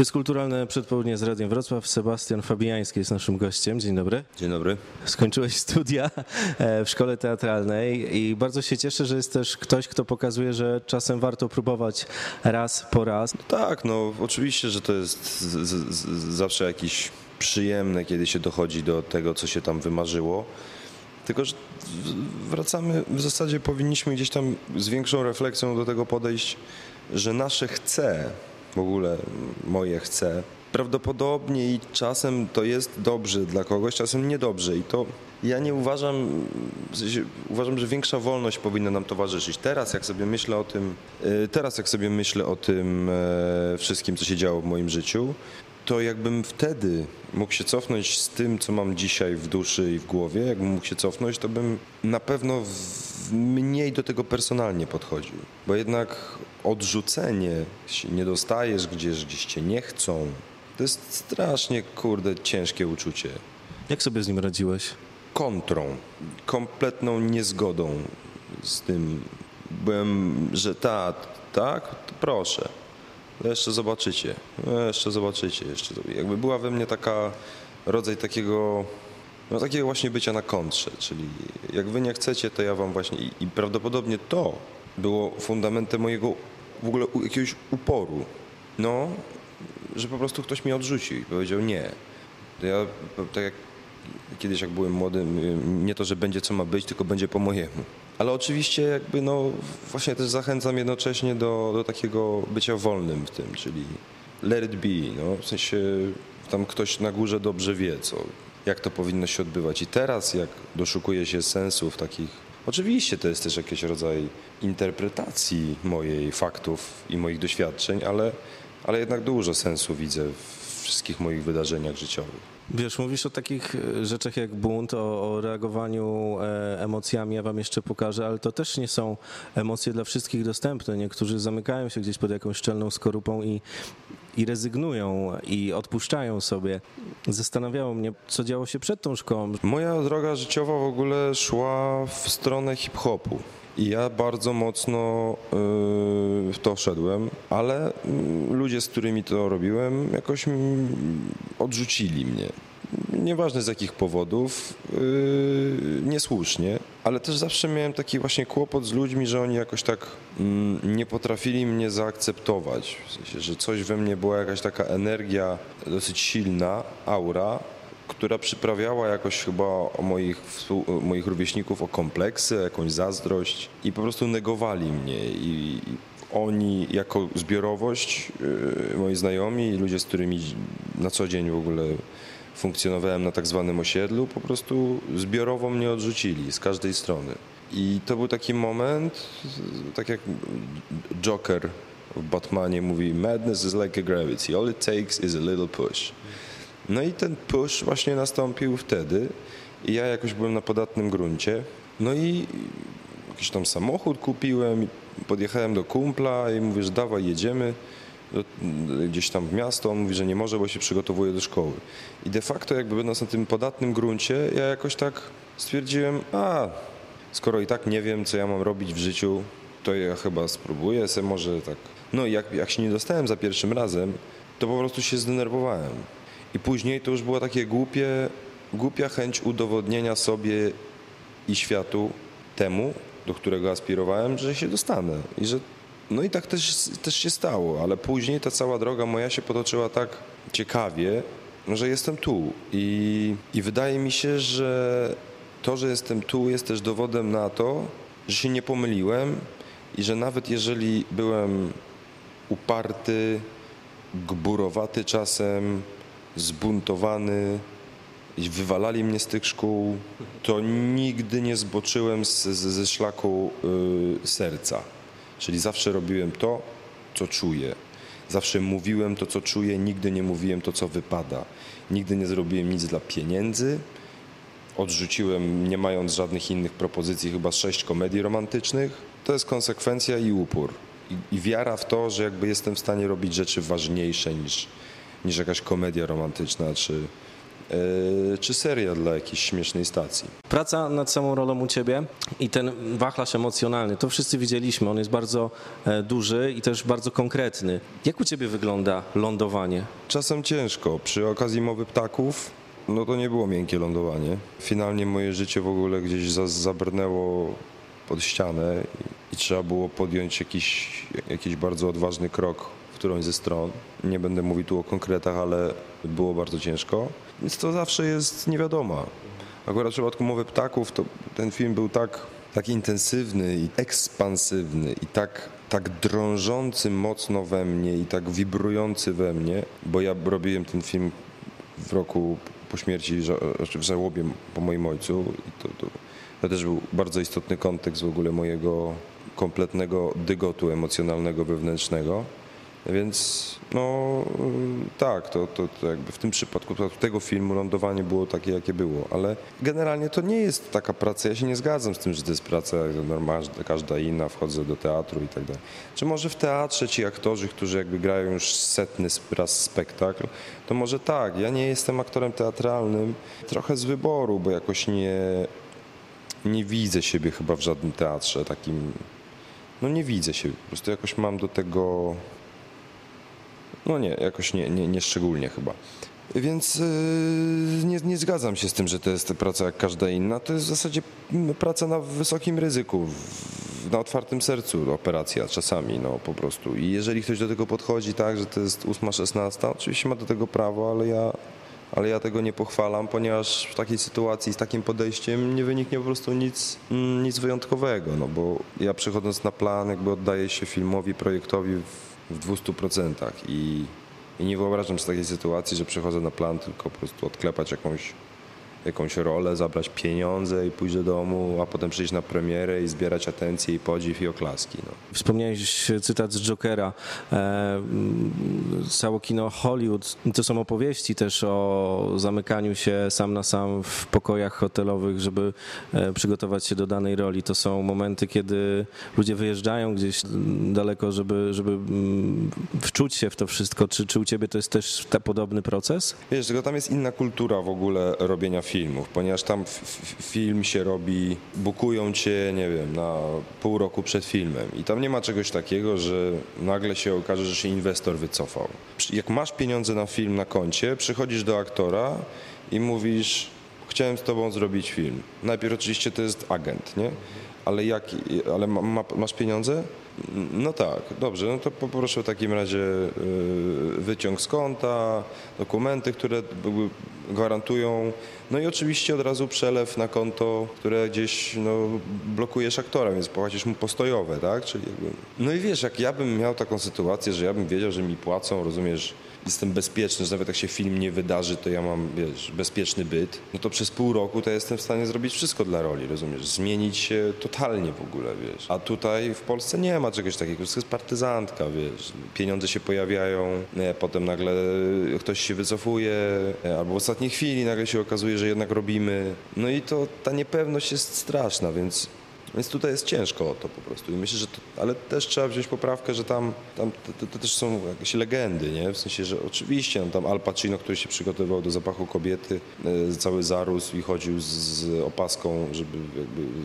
To jest kulturalne przedpołudnie z Radiem Wrocław. Sebastian Fabiański jest naszym gościem. Dzień dobry. Dzień dobry. Skończyłeś studia e, w szkole teatralnej i bardzo się cieszę, że jest też ktoś, kto pokazuje, że czasem warto próbować raz po raz. Tak, no oczywiście, że to jest z, z, z, zawsze jakieś przyjemne, kiedy się dochodzi do tego, co się tam wymarzyło. Tylko, że wracamy, w zasadzie powinniśmy gdzieś tam z większą refleksją do tego podejść, że nasze chce, w ogóle moje chce, prawdopodobnie i czasem to jest dobrze dla kogoś, czasem niedobrze i to ja nie uważam, w sensie, uważam, że większa wolność powinna nam towarzyszyć. Teraz jak sobie myślę o tym, y, teraz jak sobie myślę o tym e, wszystkim, co się działo w moim życiu, to jakbym wtedy mógł się cofnąć z tym, co mam dzisiaj w duszy i w głowie, jakbym mógł się cofnąć, to bym na pewno w- mniej do tego personalnie podchodził. Bo jednak odrzucenie, się nie dostajesz gdzieś, gdzieś cię nie chcą, to jest strasznie, kurde, ciężkie uczucie. Jak sobie z nim radziłeś? Kontrą, kompletną niezgodą z tym. Byłem, że tak, tak, to proszę. Jeszcze zobaczycie, jeszcze zobaczycie. Jeszcze, jakby była we mnie taka rodzaj takiego, no takiego właśnie bycia na kontrze, czyli jak wy nie chcecie, to ja wam właśnie i, i prawdopodobnie to było fundamentem mojego w ogóle jakiegoś uporu. No, że po prostu ktoś mnie odrzucił i powiedział nie. To ja tak jak kiedyś jak byłem młodym, y, nie to, że będzie co ma być, tylko będzie po mojemu. Ale oczywiście jakby no właśnie też zachęcam jednocześnie do, do takiego bycia wolnym w tym, czyli let it be, no w sensie tam ktoś na górze dobrze wie, co, jak to powinno się odbywać. I teraz jak doszukuje się sensów takich, oczywiście to jest też jakiś rodzaj interpretacji mojej faktów i moich doświadczeń, ale, ale jednak dużo sensu widzę w wszystkich moich wydarzeniach życiowych. Wiesz, mówisz o takich e, rzeczach jak bunt, o, o reagowaniu e, emocjami, ja wam jeszcze pokażę, ale to też nie są emocje dla wszystkich dostępne. Niektórzy zamykają się gdzieś pod jakąś szczelną skorupą i, i rezygnują i odpuszczają sobie. Zastanawiało mnie, co działo się przed tą szkołą. Moja droga życiowa w ogóle szła w stronę hip-hopu. I ja bardzo mocno yy, w to szedłem, ale mm, ludzie, z którymi to robiłem, jakoś mm, odrzucili mnie. Nieważne z jakich powodów, yy, niesłusznie, ale też zawsze miałem taki właśnie kłopot z ludźmi, że oni jakoś tak mm, nie potrafili mnie zaakceptować. W sensie, że coś we mnie była jakaś taka energia dosyć silna, aura, która przyprawiała jakoś chyba o moich, moich rówieśników o kompleksy, jakąś zazdrość i po prostu negowali mnie i i oni jako zbiorowość, yy, moi znajomi i ludzie, z którymi na co dzień w ogóle funkcjonowałem na tak zwanym osiedlu, po prostu zbiorowo mnie odrzucili z każdej strony. I to był taki moment, tak jak Joker w Batmanie mówi, madness is like a gravity, all it takes is a little push. No i ten push właśnie nastąpił wtedy i ja jakoś byłem na podatnym gruncie. No i jakiś tam samochód kupiłem, podjechałem do kumpla i mówię, że dawaj jedziemy gdzieś tam w miasto. Mówi, że nie może, bo się przygotowuje do szkoły. I de facto jakby będąc na tym podatnym gruncie, ja jakoś tak stwierdziłem, a skoro i tak nie wiem, co ja mam robić w życiu, to ja chyba spróbuję se może tak. No i jak, jak się nie dostałem za pierwszym razem, to po prostu się zdenerwowałem. I później to już było takie głupie, głupia chęć udowodnienia sobie i światu temu, do którego aspirowałem, że się dostanę. I że, no i tak też, też się stało, ale później ta cała droga moja się potoczyła tak ciekawie, że jestem tu. I, I wydaje mi się, że to, że jestem tu, jest też dowodem na to, że się nie pomyliłem i że nawet jeżeli byłem uparty, gburowaty czasem, zbuntowany i wywalali mnie z tych szkół, to nigdy nie zboczyłem z, z, ze szlaku y, serca. Czyli zawsze robiłem to, co czuję. Zawsze mówiłem to, co czuję, nigdy nie mówiłem to, co wypada. Nigdy nie zrobiłem nic dla pieniędzy. Odrzuciłem, nie mając żadnych innych propozycji, chyba sześć komedii romantycznych. To jest konsekwencja i upór. I, i wiara w to, że jakby jestem w stanie robić rzeczy ważniejsze niż, niż jakaś komedia romantyczna, czy, czy serial dla jakiejś śmiesznej stacji. Praca nad samą rolą u ciebie i ten wachlarz emocjonalny, to wszyscy widzieliśmy, on jest bardzo e, duży i też bardzo konkretny. Jak u ciebie wygląda lądowanie? Czasem ciężko. Przy okazji mowy ptaków, no to nie było miękkie lądowanie. Finalnie moje życie w ogóle gdzieś za, zabrnęło pod ścianę i, i trzeba było podjąć jakiś, jakiś bardzo odważny krok w którąś ze stron. Nie będę mówił tu o konkretach, ale było bardzo ciężko. Więc to zawsze jest niewiadoma. Akurat w przypadku mowy ptaków to ten film był tak, tak intensywny i ekspansywny i tak, tak drążący mocno we mnie i tak wibrujący we mnie, bo ja robiłem ten film w roku po śmierci, znaczy w żałobie po moim ojcu i to, to, to też był bardzo istotny kontekst w ogóle mojego kompletnego dygotu emocjonalnego, wewnętrznego. Więc no tak, to, to, to jakby w tym przypadku tego filmu lądowanie było takie, jakie było, ale generalnie to nie jest taka praca, ja się nie zgadzam z tym, że to jest praca normalna, każda inna, wchodzę do teatru i tak dalej. Czy może w teatrze ci aktorzy, którzy jakby grają już setny raz spektakl, to może tak, ja nie jestem aktorem teatralnym, trochę z wyboru, bo jakoś nie, nie widzę siebie chyba w żadnym teatrze takim, no nie widzę się, po prostu jakoś mam do tego no nie, jakoś nie, nie, nie szczególnie chyba. Więc yy, nie, nie zgadzam się z tym, że to jest praca jak każda inna. To jest w zasadzie praca na wysokim ryzyku, w, na otwartym sercu operacja czasami, no po prostu. I jeżeli ktoś do tego podchodzi tak, że to jest 8-16, oczywiście ma do tego prawo, ale ja, ale ja tego nie pochwalam, ponieważ w takiej sytuacji z takim podejściem nie wyniknie po prostu nic, nic wyjątkowego, no bo ja przychodząc na plan jakby oddaję się filmowi, projektowi w, w 200% i, i nie wyobrażam sobie takiej sytuacji, że przychodzę na plan tylko po prostu odklepać jakąś, jakąś rolę, zabrać pieniądze i pójść do domu, a potem przyjść na premierę i zbierać atencję i podziw i oklaski. No. Wspomniałeś cytat z Jokera. E, Cało kino Hollywood to są opowieści też o zamykaniu się sam na sam w pokojach hotelowych, żeby e, przygotować się do danej roli. To są momenty, kiedy ludzie wyjeżdżają gdzieś daleko, żeby, żeby wczuć się w to wszystko. Czy, czy u ciebie to jest też podobny proces? Wiesz, tylko tam jest inna kultura w ogóle robienia filmów, ponieważ tam film się robi, bukują cię, nie wiem, na pół roku przed filmem i tam nie ma czegoś takiego, że nagle się okaże, że się inwestor wycofał. Jak masz pieniądze na film na koncie, przychodzisz do aktora i mówisz, chciałem z tobą zrobić film. Najpierw oczywiście to jest agent, nie? Ale, jak, ale ma, ma, masz pieniądze? No tak, dobrze, no to poproszę w takim razie yy, wyciąg z konta, dokumenty, które były- gwarantują, no i oczywiście od razu przelew na konto, które gdzieś no, blokujesz aktora, więc płacisz mu postojowe, tak? Czyli jakby... No i wiesz, jak ja bym miał taką sytuację, że ja bym wiedział, że mi płacą, rozumiesz, jestem bezpieczny, że nawet jak się film nie wydarzy, to ja mam, wiesz, bezpieczny byt, no to przez pół roku to ja jestem w stanie zrobić wszystko dla roli, rozumiesz? Zmienić się totalnie w ogóle, wiesz. A tutaj w Polsce nie ma czegoś takiego, to jest partyzantka, wiesz. Pieniądze się pojawiają, nie, potem nagle ktoś się wycofuje, nie, albo w ostatniej chwili nagle się okazuje, że jednak robimy. No i to ta niepewność jest straszna, więc więc tutaj jest ciężko o to po prostu. I myślę, że to, ale też trzeba wziąć poprawkę, że tam, tam to, to, też są jakieś legendy, nie? W sensie, że oczywiście no, tam Al Pacino, który się przygotowywał do zapachu kobiety, e, cały zarósł i chodził z, z opaską, żeby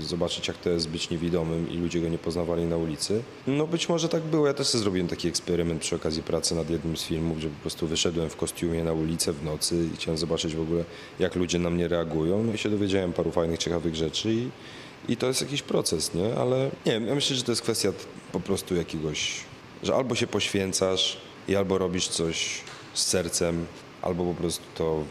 zobaczyć, jak to jest być niewidomym i ludzie go nie poznawali na ulicy. No być może tak było. Ja też sobie zrobiłem taki eksperyment przy okazji pracy nad jednym z filmów, że po prostu wyszedłem w kostiumie na ulicę w nocy i chciałem zobaczyć w ogóle, jak ludzie na mnie reagują. No i się dowiedziałem paru fajnych, ciekawych rzeczy i i to jest jakiś proces, nie? Ale nie wiem, ja myślę, że to jest kwestia po prostu jakiegoś, że albo się poświęcasz i albo robisz coś z sercem, albo po prostu to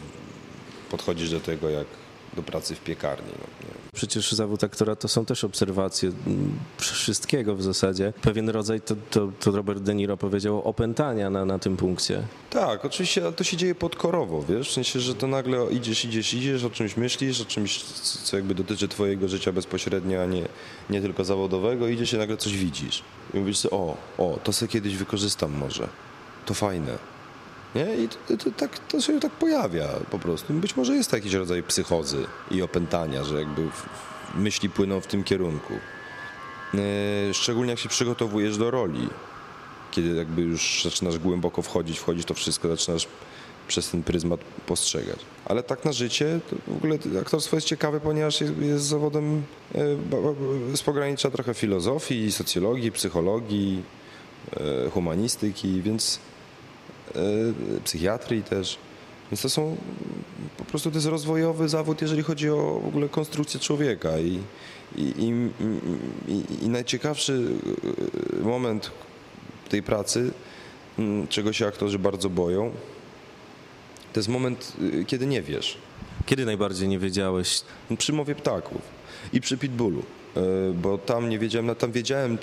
podchodzisz do tego jak do pracy w piekarni. No. Przecież zawód aktora to są też obserwacje mm, wszystkiego w zasadzie. Pewien rodzaj, to, to, to Robert De Niro powiedział, opętania na, na tym punkcie. Tak, oczywiście, to się dzieje podkorowo, wiesz, w sensie, że to nagle idziesz, idziesz, idziesz, o czymś myślisz, o czymś, co jakby dotyczy twojego życia bezpośrednio, a nie, nie tylko zawodowego, idziesz i nagle coś widzisz. I mówisz sobie, o, o, to sobie kiedyś wykorzystam może, to fajne. Nie? I to, to, tak, to się tak pojawia po prostu. Być może jest to jakiś rodzaj psychozy i opętania, że jakby myśli płyną w tym kierunku. Yy, Szczególnie jak się przygotowujesz do roli kiedy jakby już zaczynasz głęboko wchodzić, wchodzić to wszystko, zaczynasz przez ten pryzmat postrzegać. Ale tak na życie, w ogóle aktorstwo jest ciekawe, ponieważ jest, jest zawodem e, z pogranicza trochę filozofii, socjologii, psychologii, e, humanistyki, więc e, psychiatrii też. Więc to są po prostu to jest rozwojowy zawód, jeżeli chodzi o w ogóle konstrukcję człowieka i, i, i, i, i najciekawszy e, moment tej pracy, czego się aktorzy bardzo boją, to jest moment, y, kiedy nie wiesz. Kiedy najbardziej nie wiedziałeś? Przy mowie ptaków i przy Pitbullu, bo tam nie wiedziałem, no tam wiedziałem,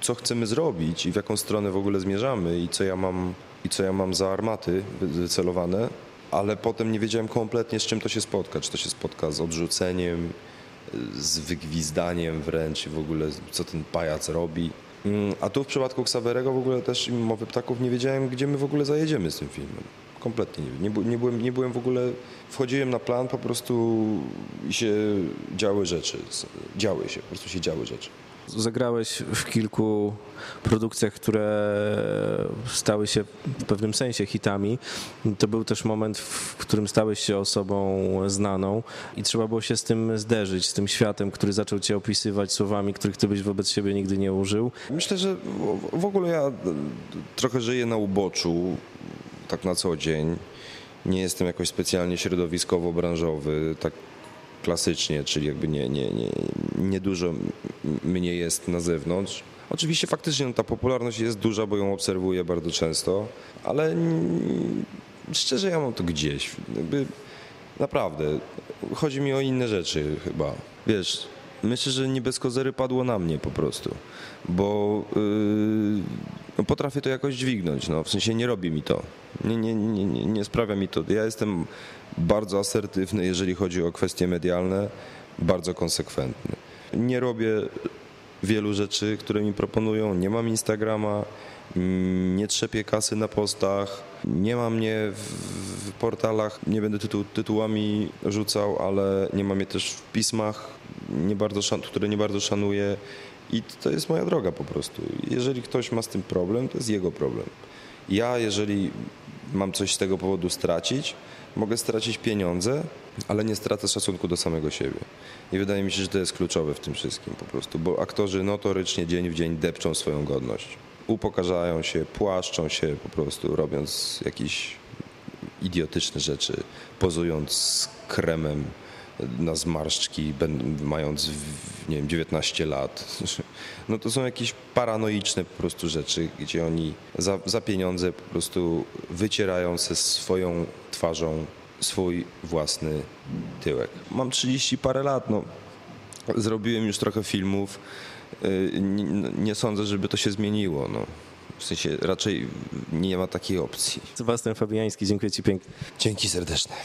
co chcemy zrobić i w jaką stronę w ogóle zmierzamy i co ja mam, i co ja mam za armaty wy- wycelowane, ale potem nie wiedziałem kompletnie, z czym to się spotka. Czy to się spotka z odrzuceniem, z wygwizdaniem wręcz w ogóle co ten pajac robi. Mm, A tu w przypadku Xaverego w ogóle też i mowy ptaków nie wiedziałem, gdzie my w ogóle zajedziemy z tym filmem. Kompletnie nie, nie, nie, byłem, nie byłem w ogóle, wchodziłem na plan po prostu się działy rzeczy. Działy się, po prostu się działy rzeczy. Zagrałeś w kilku produkcjach, które stały się w pewnym sensie hitami. To był też moment, w którym stałeś się osobą znaną i trzeba było się z tym zderzyć, z tym światem, który zaczął cię opisywać słowami, których ty byś wobec siebie nigdy nie użył. Myślę, że w- ogóle ja e, trochę żyję na uboczu, tak na co dzień. Nie jestem jakoś specjalnie środowiskowo-branżowy, tak klasycznie, czyli jakby nie, nie, nie, nie dużo mnie jest na zewnątrz. Oczywiście faktycznie no, ta popularność jest duża, bo ją obserwuję bardzo często, ale szczerze ja mam to gdzieś. Jakby naprawdę, chodzi mi o inne rzeczy chyba. Wiesz, myślę, że nie bez kozery padło na mnie po prostu, bo yy, no potrafię to jakoś dźwignąć, no, w sensie nie robi mi to, nie, nie, nie, nie, sprawia mi to. Ja jestem bardzo asertywny, jeżeli chodzi o kwestie medialne, bardzo konsekwentny. Nie robię wielu rzeczy, które mi proponują. Nie mam Instagrama, mm, nie trzepię kasy na postach, nie ma mnie w, portalach, nie będę tytuł, tytułami rzucał, ale nie mam mnie też w pismach, nie bardzo które nie bardzo szanuję. I to jest moja droga po prostu. Jeżeli ktoś ma z tym problem, to jest jego problem. Ja, jeżeli mam coś z tego powodu stracić, mogę stracić pieniądze, ale nie stracę szacunku do samego siebie. I wydaje mi się, że to jest kluczowe w tym wszystkim po prostu, bo aktorzy notorycznie dzień w dzień depczą swoją godność. Upokarzają się, płaszczą się po prostu, robiąc jakieś idiotyczne rzeczy, pozując z kremem na zmarszczki, mając nie wiem, 19 lat. No to są jakieś paranoiczne po prostu rzeczy, gdzie oni za, za pieniądze po prostu wycierają ze swoją twarzą swój własny tyłek. Mam 30 parę lat, no. Zrobiłem już trochę filmów. Nie, nie sądzę, żeby to się zmieniło. No. W sensie raczej nie ma takiej opcji. Sebastian Fabiański, dziękuję ci pięknie. Dzięki serdeczne.